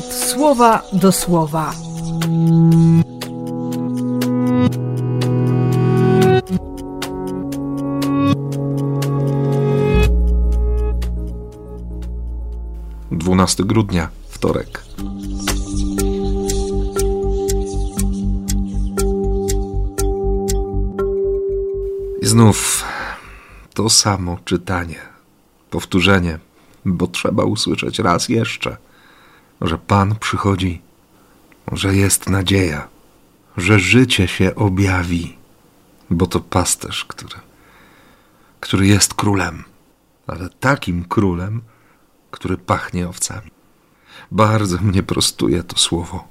słowa do słowa. Dwunasty grudnia, wtorek. I znów to samo czytanie, powtórzenie, bo trzeba usłyszeć raz jeszcze, że Pan przychodzi, że jest nadzieja, że życie się objawi, bo to pasterz, który, który jest królem, ale takim królem, który pachnie owcami. Bardzo mnie prostuje to słowo.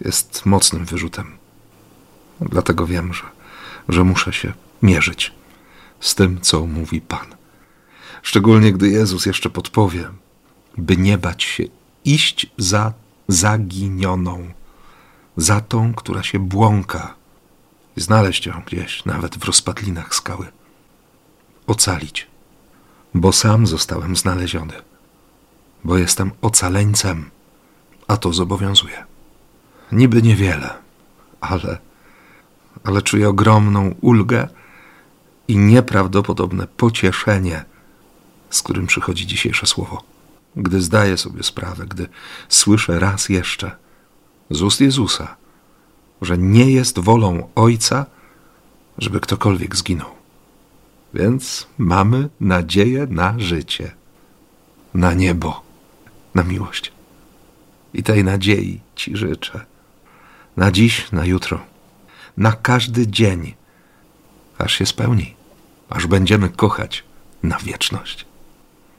Jest mocnym wyrzutem. Dlatego wiem, że, że muszę się mierzyć z tym, co mówi Pan. Szczególnie gdy Jezus jeszcze podpowie, by nie bać się iść za zaginioną, za tą, która się błąka znaleźć ją gdzieś, nawet w rozpadlinach skały. Ocalić, bo sam zostałem znaleziony, bo jestem ocaleńcem, a to zobowiązuje. Niby niewiele, ale, ale czuję ogromną ulgę i nieprawdopodobne pocieszenie, z którym przychodzi dzisiejsze słowo. Gdy zdaję sobie sprawę, gdy słyszę raz jeszcze z ust Jezusa, że nie jest wolą Ojca, żeby ktokolwiek zginął. Więc mamy nadzieję na życie, na niebo, na miłość. I tej nadziei Ci życzę. Na dziś, na jutro, na każdy dzień aż się spełni, aż będziemy kochać na wieczność.